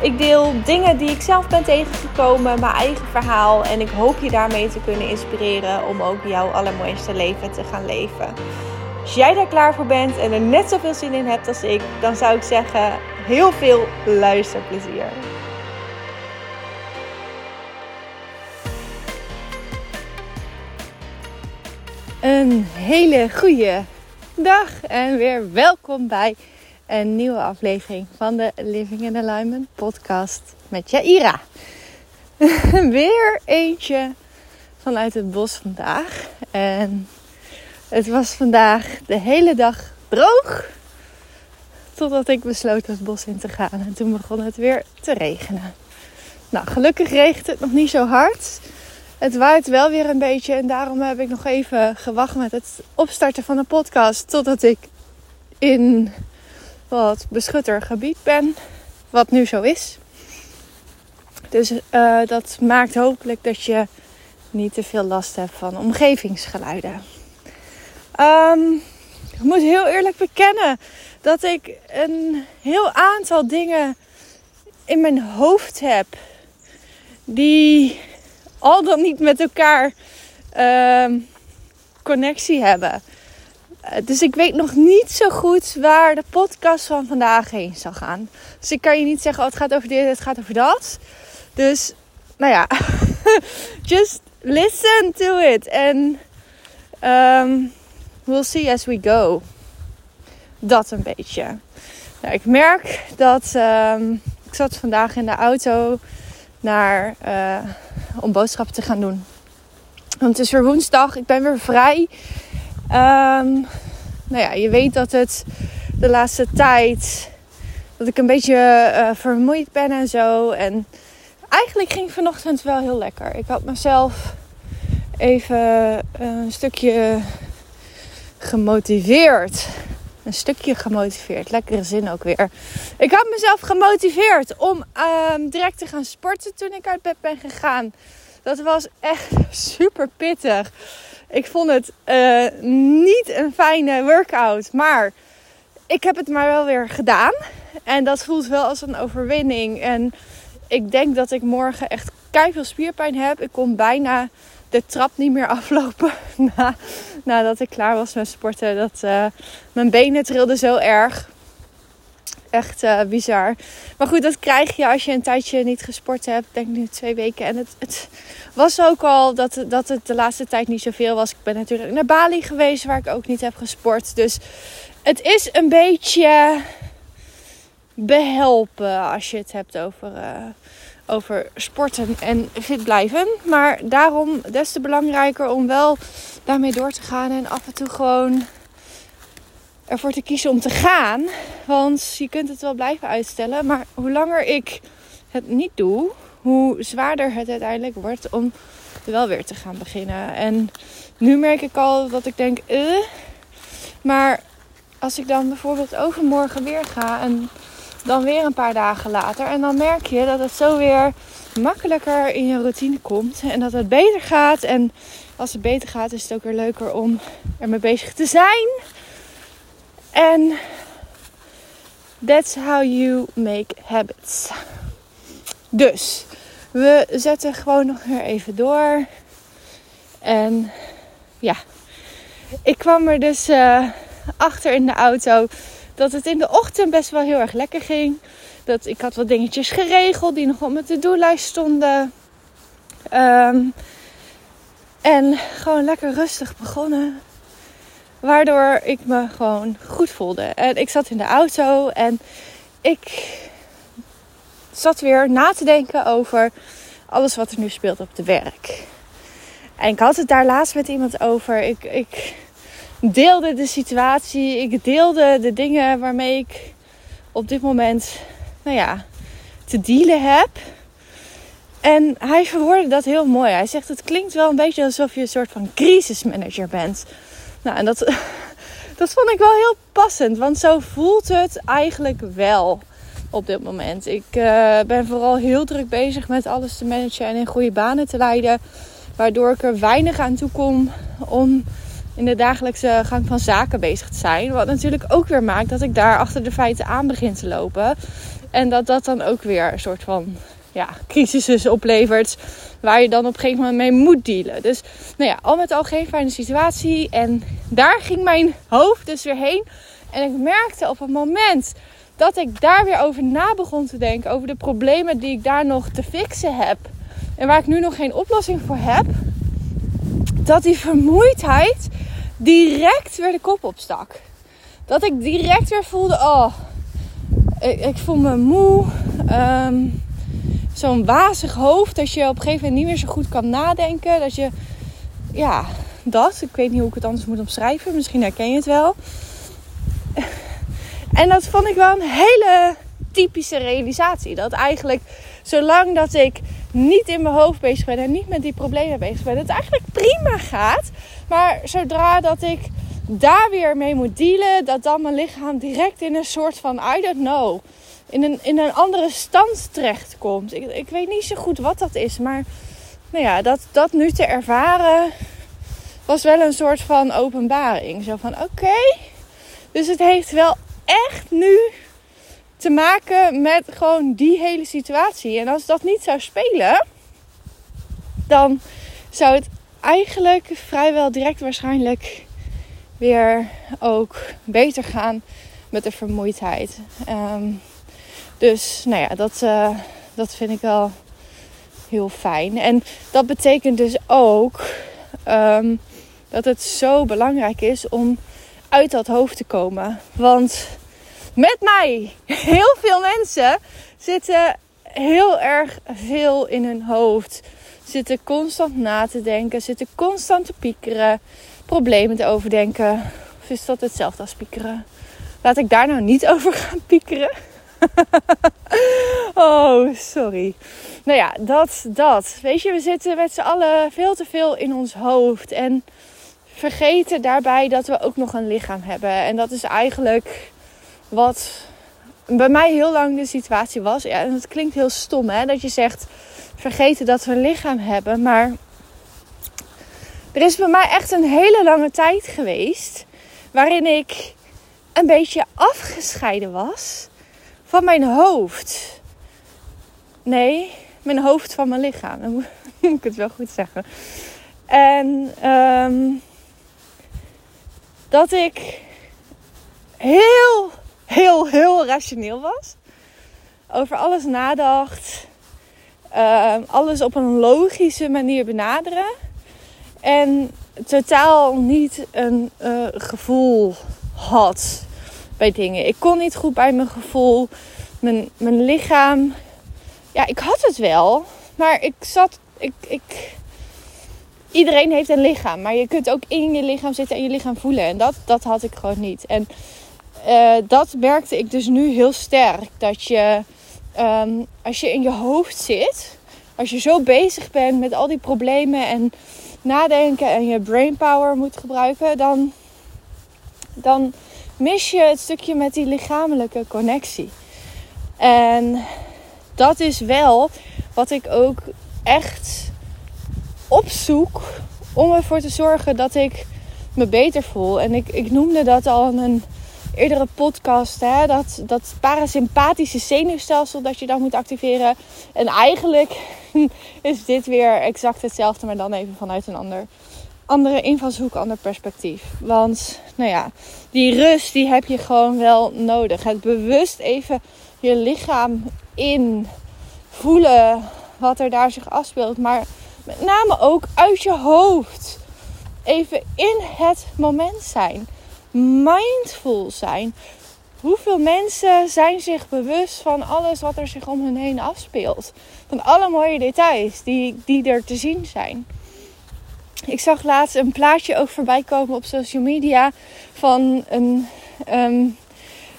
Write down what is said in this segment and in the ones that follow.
Ik deel dingen die ik zelf ben tegengekomen, mijn eigen verhaal. En ik hoop je daarmee te kunnen inspireren om ook jouw allermooiste leven te gaan leven. Als jij daar klaar voor bent en er net zoveel zin in hebt als ik, dan zou ik zeggen: heel veel luisterplezier. Een hele goede dag en weer welkom bij een nieuwe aflevering van de Living in Alignment podcast met Jaira. weer eentje vanuit het bos vandaag. En het was vandaag de hele dag droog. Totdat ik besloot het bos in te gaan. En toen begon het weer te regenen. Nou, gelukkig regent het nog niet zo hard. Het waait wel weer een beetje. En daarom heb ik nog even gewacht met het opstarten van de podcast. Totdat ik in wat beschutter gebied ben. Wat nu zo is. Dus uh, dat maakt hopelijk dat je niet te veel last hebt van omgevingsgeluiden. Um, ik moet heel eerlijk bekennen dat ik een heel aantal dingen in mijn hoofd heb. Die al dan niet met elkaar uh, connectie hebben. Eh, dus ik weet nog niet zo goed waar de podcast van vandaag heen zal gaan. Dus ik kan je niet zeggen, oh, het gaat over dit, het gaat over dat. Dus, nou ja, just listen to it. En um, we'll see as we go. Dat een beetje. Nou, ik merk dat um, ik zat vandaag in de auto naar, uh, om boodschappen te gaan doen. Want het is weer woensdag, ik ben weer vrij. Um, nou ja, je weet dat het de laatste tijd dat ik een beetje uh, vermoeid ben en zo. En eigenlijk ging vanochtend wel heel lekker. Ik had mezelf even een stukje gemotiveerd. Een stukje gemotiveerd. Lekkere zin ook weer. Ik had mezelf gemotiveerd om um, direct te gaan sporten toen ik uit bed ben gegaan. Dat was echt super pittig. Ik vond het uh, niet een fijne workout. Maar ik heb het maar wel weer gedaan. En dat voelt wel als een overwinning. En ik denk dat ik morgen echt veel spierpijn heb. Ik kon bijna de trap niet meer aflopen na, nadat ik klaar was met sporten. Dat, uh, mijn benen trilden zo erg. Echt uh, bizar. Maar goed, dat krijg je als je een tijdje niet gesport hebt. Ik denk nu twee weken. En het, het was ook al dat, dat het de laatste tijd niet zoveel was. Ik ben natuurlijk naar Bali geweest waar ik ook niet heb gesport. Dus het is een beetje behelpen als je het hebt over, uh, over sporten en fit blijven. Maar daarom des te belangrijker om wel daarmee door te gaan en af en toe gewoon ervoor te kiezen om te gaan. Want je kunt het wel blijven uitstellen. Maar hoe langer ik het niet doe, hoe zwaarder het uiteindelijk wordt om wel weer te gaan beginnen. En nu merk ik al dat ik denk, eh. Maar als ik dan bijvoorbeeld overmorgen weer ga en dan weer een paar dagen later. En dan merk je dat het zo weer makkelijker in je routine komt. En dat het beter gaat. En als het beter gaat, is het ook weer leuker om ermee bezig te zijn. En that's how you make habits. Dus we zetten gewoon nog weer even door. En ja, ik kwam er dus uh, achter in de auto dat het in de ochtend best wel heel erg lekker ging. Dat ik had wat dingetjes geregeld die nog op mijn to-do-lijst stonden. Um, en gewoon lekker rustig begonnen. Waardoor ik me gewoon goed voelde. En ik zat in de auto en ik zat weer na te denken over alles wat er nu speelt op de werk. En ik had het daar laatst met iemand over. Ik, ik deelde de situatie. Ik deelde de dingen waarmee ik op dit moment, nou ja, te dealen heb. En hij verwoordde dat heel mooi. Hij zegt: Het klinkt wel een beetje alsof je een soort van crisismanager bent. Nou, en dat, dat vond ik wel heel passend, want zo voelt het eigenlijk wel op dit moment. Ik uh, ben vooral heel druk bezig met alles te managen en in goede banen te leiden. Waardoor ik er weinig aan toe kom om in de dagelijkse gang van zaken bezig te zijn. Wat natuurlijk ook weer maakt dat ik daar achter de feiten aan begin te lopen. En dat dat dan ook weer een soort van ja, crisissen oplevert. Waar je dan op een gegeven moment mee moet dealen. Dus nou ja, al met al geen fijne situatie. En daar ging mijn hoofd dus weer heen. En ik merkte op het moment dat ik daar weer over na begon te denken. Over de problemen die ik daar nog te fixen heb. En waar ik nu nog geen oplossing voor heb. Dat die vermoeidheid direct weer de kop opstak. Dat ik direct weer voelde, oh, ik, ik voel me moe. Um, Zo'n wazig hoofd, dat je op een gegeven moment niet meer zo goed kan nadenken. Dat je, ja, dat. Ik weet niet hoe ik het anders moet omschrijven. Misschien herken je het wel. En dat vond ik wel een hele typische realisatie. Dat eigenlijk, zolang dat ik niet in mijn hoofd bezig ben en niet met die problemen bezig ben, het eigenlijk prima gaat. Maar zodra dat ik daar weer mee moet dealen, dat dan mijn lichaam direct in een soort van, I don't know, in een, in een andere stand terechtkomt. Ik, ik weet niet zo goed wat dat is, maar nou ja, dat, dat nu te ervaren was wel een soort van openbaring. Zo van oké, dus het heeft wel echt nu te maken met gewoon die hele situatie. En als dat niet zou spelen, dan zou het eigenlijk vrijwel direct waarschijnlijk weer ook beter gaan met de vermoeidheid. Ehm, dus nou ja, dat, uh, dat vind ik wel heel fijn. En dat betekent dus ook um, dat het zo belangrijk is om uit dat hoofd te komen. Want met mij, heel veel mensen zitten heel erg veel in hun hoofd. Zitten constant na te denken, zitten constant te piekeren, problemen te overdenken. Of is dat hetzelfde als piekeren? Laat ik daar nou niet over gaan piekeren. oh, sorry. Nou ja, dat, dat. Weet je, we zitten met z'n allen veel te veel in ons hoofd. En vergeten daarbij dat we ook nog een lichaam hebben. En dat is eigenlijk wat bij mij heel lang de situatie was. Ja, en het klinkt heel stom, hè, dat je zegt vergeten dat we een lichaam hebben. Maar er is bij mij echt een hele lange tijd geweest waarin ik een beetje afgescheiden was van mijn hoofd. Nee, mijn hoofd van mijn lichaam. Dan moet ik het wel goed zeggen. En um, dat ik heel, heel, heel rationeel was. Over alles nadacht. Um, alles op een logische manier benaderen. En totaal niet een uh, gevoel had bij dingen. Ik kon niet goed bij mijn gevoel. Mijn, mijn lichaam. Ja, ik had het wel. Maar ik zat. Ik, ik, iedereen heeft een lichaam. Maar je kunt ook in je lichaam zitten en je lichaam voelen. En dat, dat had ik gewoon niet. En uh, dat merkte ik dus nu heel sterk. Dat je. Um, als je in je hoofd zit. Als je zo bezig bent met al die problemen en nadenken en je brainpower moet gebruiken, dan, dan mis je het stukje met die lichamelijke connectie. En dat is wel wat ik ook echt opzoek om ervoor te zorgen dat ik me beter voel. En ik, ik noemde dat al een eerdere podcast. Hè, dat, dat parasympathische zenuwstelsel dat je dan moet activeren. En eigenlijk is dit weer exact hetzelfde, maar dan even vanuit een ander andere invalshoek, ander perspectief. Want, nou ja, die rust die heb je gewoon wel nodig. Het bewust even je lichaam in voelen wat er daar zich afspeelt. Maar met name ook uit je hoofd. Even in het moment zijn. Mindful zijn. Hoeveel mensen zijn zich bewust van alles wat er zich om hen heen afspeelt? Van alle mooie details die, die er te zien zijn. Ik zag laatst een plaatje ook voorbij komen op social media van een, um,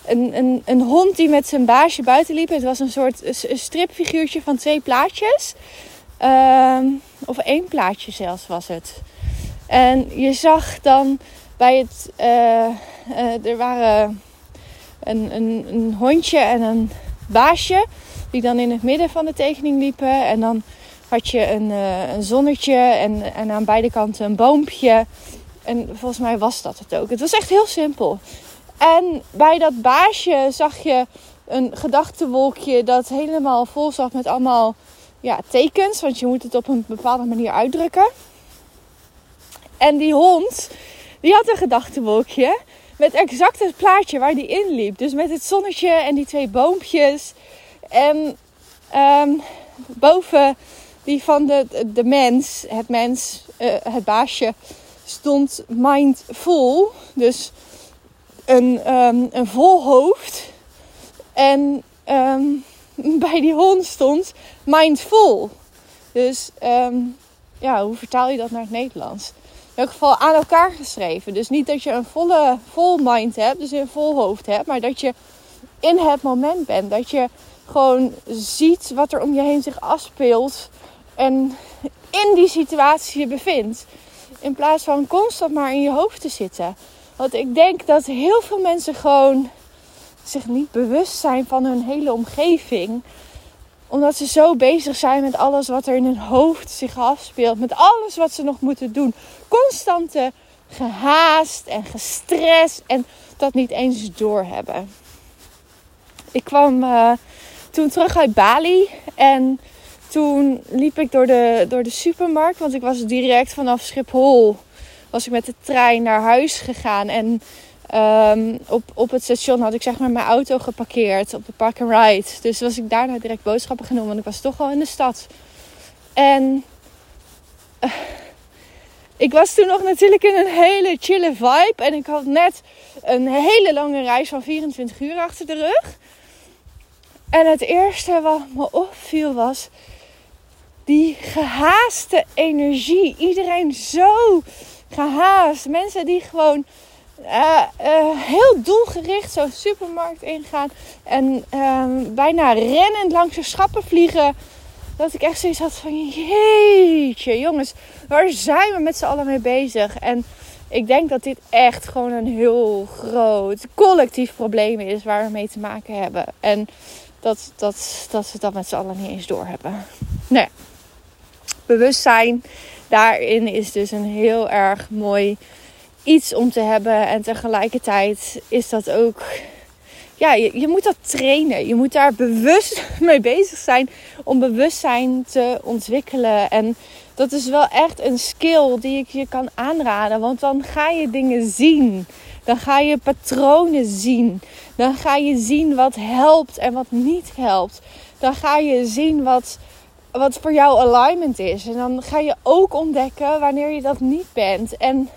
een, een, een hond die met zijn baasje buiten liep. Het was een soort stripfiguurtje van twee plaatjes. Ehm, of één plaatje zelfs was het. En je zag dan bij het. Uh, uh, er waren een, een, een hondje en een baasje. Die dan in het midden van de tekening liepen. En dan had je een, uh, een zonnetje en, en aan beide kanten een boompje. En volgens mij was dat het ook. Het was echt heel simpel. En bij dat baasje zag je een gedachtenwolkje dat helemaal vol zat met allemaal ja, tekens. Want je moet het op een bepaalde manier uitdrukken. En die hond, die had een gedachtenwolkje met exact het plaatje waar die in liep. Dus met het zonnetje en die twee boompjes. En um, boven die van de, de mens, het mens, uh, het baasje, stond mindful. Dus een, um, een vol hoofd. En um, bij die hond stond mindful. Dus ja, hoe vertaal je dat naar het Nederlands? Elk geval aan elkaar geschreven. Dus niet dat je een volle vol mind hebt, dus een vol hoofd hebt, maar dat je in het moment bent. Dat je gewoon ziet wat er om je heen zich afspeelt en in die situatie je bevindt. In plaats van constant maar in je hoofd te zitten. Want ik denk dat heel veel mensen gewoon zich niet bewust zijn van hun hele omgeving. Omdat ze zo bezig zijn met alles wat er in hun hoofd zich afspeelt. Met alles wat ze nog moeten doen. Constante gehaast en gestrest. En dat niet eens doorhebben. Ik kwam uh, toen terug uit Bali. En toen liep ik door de, door de supermarkt. Want ik was direct vanaf Schiphol. Was ik met de trein naar huis gegaan. En um, op, op het station had ik zeg maar mijn auto geparkeerd. Op de park and ride. Dus was ik daarna direct boodschappen genomen. Want ik was toch al in de stad. En... Uh, ik was toen nog natuurlijk in een hele chille vibe. En ik had net een hele lange reis van 24 uur achter de rug. En het eerste wat me opviel was die gehaaste energie. Iedereen zo gehaast. Mensen die gewoon uh, uh, heel doelgericht zo'n supermarkt ingaan. En uh, bijna rennend langs de schappen vliegen. Dat ik echt zoiets had van jeetje jongens, waar zijn we met z'n allen mee bezig? En ik denk dat dit echt gewoon een heel groot collectief probleem is waar we mee te maken hebben. En dat, dat, dat we dat met z'n allen niet eens doorhebben. Nou ja, bewustzijn daarin is dus een heel erg mooi iets om te hebben. En tegelijkertijd is dat ook. Ja, je, je moet dat trainen. Je moet daar bewust mee bezig zijn om bewustzijn te ontwikkelen. En dat is wel echt een skill die ik je kan aanraden. Want dan ga je dingen zien. Dan ga je patronen zien. Dan ga je zien wat helpt en wat niet helpt. Dan ga je zien wat, wat voor jou alignment is. En dan ga je ook ontdekken wanneer je dat niet bent. En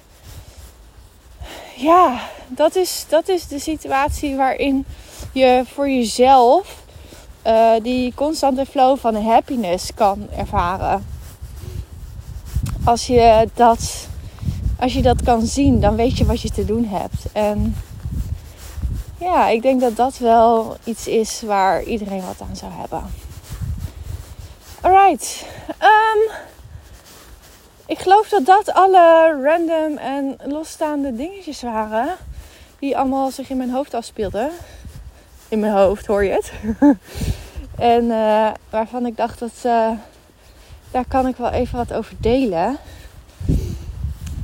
ja, dat is, dat is de situatie waarin je voor jezelf uh, die constante flow van happiness kan ervaren. Als je, dat, als je dat kan zien, dan weet je wat je te doen hebt. En ja, ik denk dat dat wel iets is waar iedereen wat aan zou hebben. Alright. Um, ik geloof dat dat alle random en losstaande dingetjes waren. Die allemaal zich in mijn hoofd afspeelden. In mijn hoofd hoor je het. en uh, waarvan ik dacht dat uh, daar kan ik wel even wat over delen.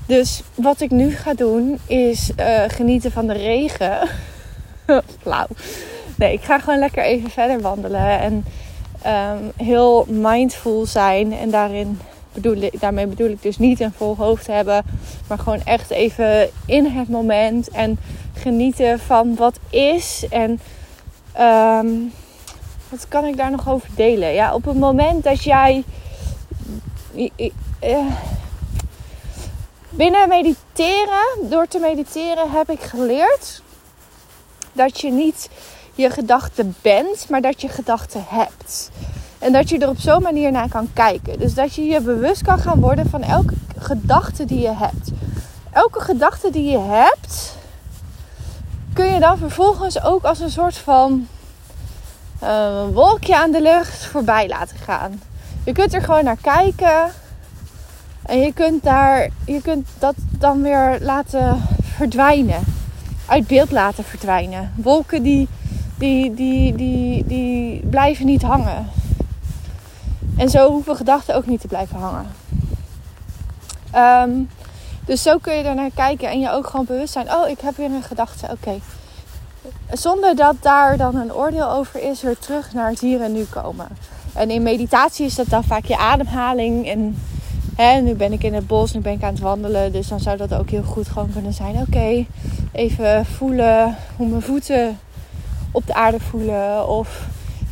Dus wat ik nu ga doen is uh, genieten van de regen. Flauw. Nee, ik ga gewoon lekker even verder wandelen. En um, heel mindful zijn. En daarin bedoel daarmee bedoel ik dus niet een vol hoofd hebben. Maar gewoon echt even in het moment. En genieten van wat is. En um, wat kan ik daar nog over delen? Ja, op het moment dat jij. Uh, binnen mediteren, door te mediteren, heb ik geleerd dat je niet je gedachten bent, maar dat je gedachten hebt. En dat je er op zo'n manier naar kan kijken. Dus dat je je bewust kan gaan worden van elke gedachte die je hebt. Elke gedachte die je hebt, kun je dan vervolgens ook als een soort van uh, wolkje aan de lucht voorbij laten gaan. Je kunt er gewoon naar kijken. En je kunt, daar, je kunt dat dan weer laten verdwijnen. Uit beeld laten verdwijnen. Wolken die, die, die, die, die blijven niet hangen. En zo hoeven gedachten ook niet te blijven hangen. Um, dus zo kun je er naar kijken en je ook gewoon bewust zijn. Oh, ik heb weer een gedachte. Oké. Zonder dat daar dan een oordeel over is, weer terug naar het hier en nu komen. En in meditatie is dat dan vaak je ademhaling. En hè, nu ben ik in het bos, nu ben ik aan het wandelen. Dus dan zou dat ook heel goed gewoon kunnen zijn. Oké, even voelen hoe mijn voeten op de aarde voelen. Of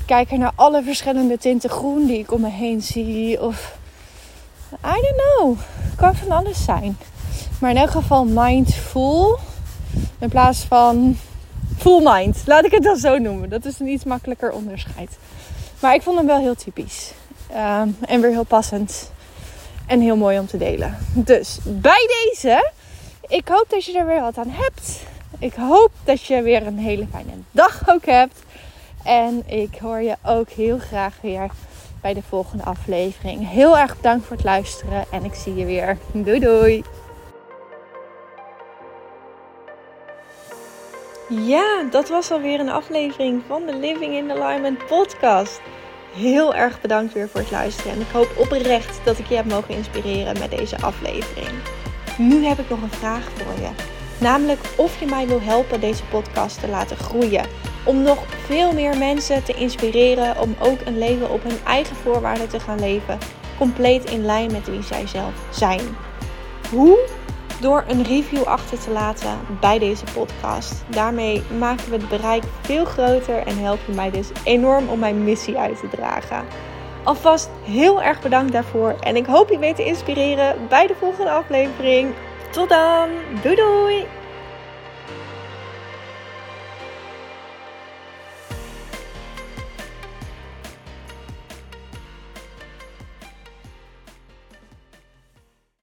kijken naar alle verschillende tinten groen die ik om me heen zie. Of I don't know. Het kan van alles zijn. Maar in elk geval mindful. In plaats van full mind. Laat ik het dan zo noemen. Dat is een iets makkelijker onderscheid. Maar ik vond hem wel heel typisch. Ehm, en weer heel passend. En heel mooi om te delen. Dus bij deze. Ik hoop dat je er weer wat aan hebt. Ik hoop dat je weer een hele fijne dag ook hebt. En ik hoor je ook heel graag weer bij de volgende aflevering. Heel erg bedankt voor het luisteren. En ik zie je weer. Doei doei. Ja, dat was alweer een aflevering van de Living in Alignment podcast. Heel erg bedankt weer voor het luisteren. En ik hoop oprecht dat ik je heb mogen inspireren met deze aflevering. Nu heb ik nog een vraag voor je. Namelijk of je mij wil helpen deze podcast te laten groeien. Om nog veel meer mensen te inspireren om ook een leven op hun eigen voorwaarden te gaan leven. Compleet in lijn met wie zij zelf zijn. Hoe? door een review achter te laten bij deze podcast. Daarmee maken we het bereik veel groter en help je mij dus enorm om mijn missie uit te dragen. Alvast heel erg bedankt daarvoor en ik hoop je weer te inspireren bij de volgende aflevering. Tot dan, doei doei!